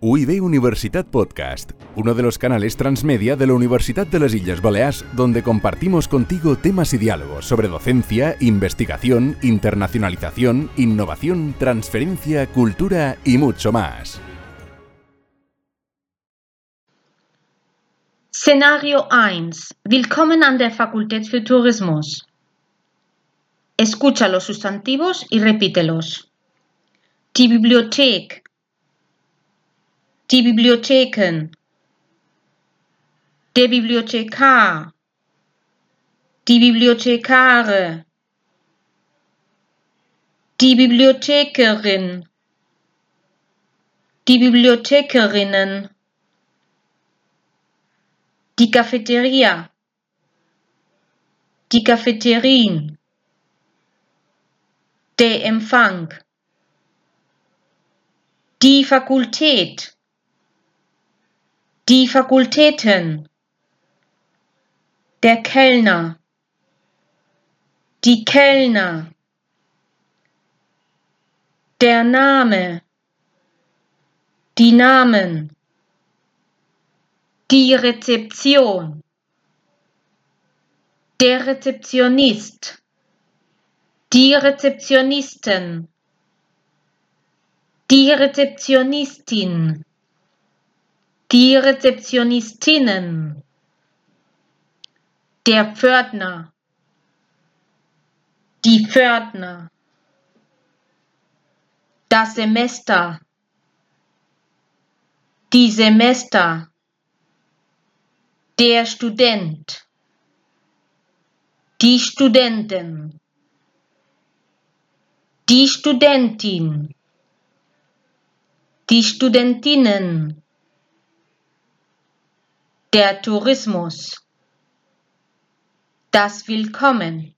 UIB Universitat Podcast, uno de los canales transmedia de la Universidad de las Islas Baleares, donde compartimos contigo temas y diálogos sobre docencia, investigación, internacionalización, innovación, transferencia, cultura y mucho más. Szenario 1. Willkommen an der Fakultät für Tourismus. Escucha los sustantivos y repítelos. Die Bibliothek. Die Bibliotheken. Der Bibliothekar. Die Bibliothekare. Die Bibliothekerin. Die Bibliothekerinnen. Die Cafeteria. Die Cafeterien. Der Empfang. Die Fakultät. Die Fakultäten. Der Kellner. Die Kellner. Der Name. Die Namen. Die Rezeption. Der Rezeptionist. Die Rezeptionisten. Die Rezeptionistin. Die Rezeptionistinnen. Der Pförtner. Die Pförtner. Das Semester. Die Semester. Der Student. Die Studenten. Die Studentin. Die Studentinnen. Der Tourismus. Das Willkommen.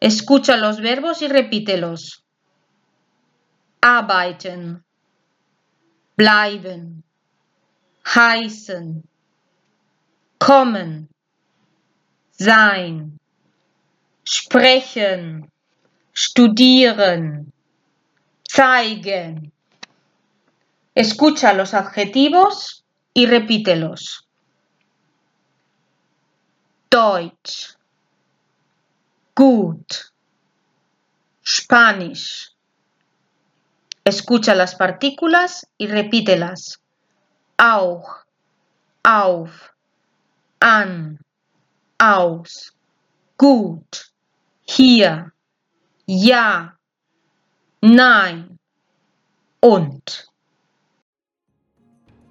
Escucha los verbos y repítelos. Arbeiten. Bleiben. Heißen. Kommen. Sein. Sprechen. Studieren. Zeigen. Escucha los adjetivos y repítelos. Deutsch, gut, Spanish. Escucha las partículas y repítelas. Auch, auf, an, aus, gut, hier, ja, nein. Und.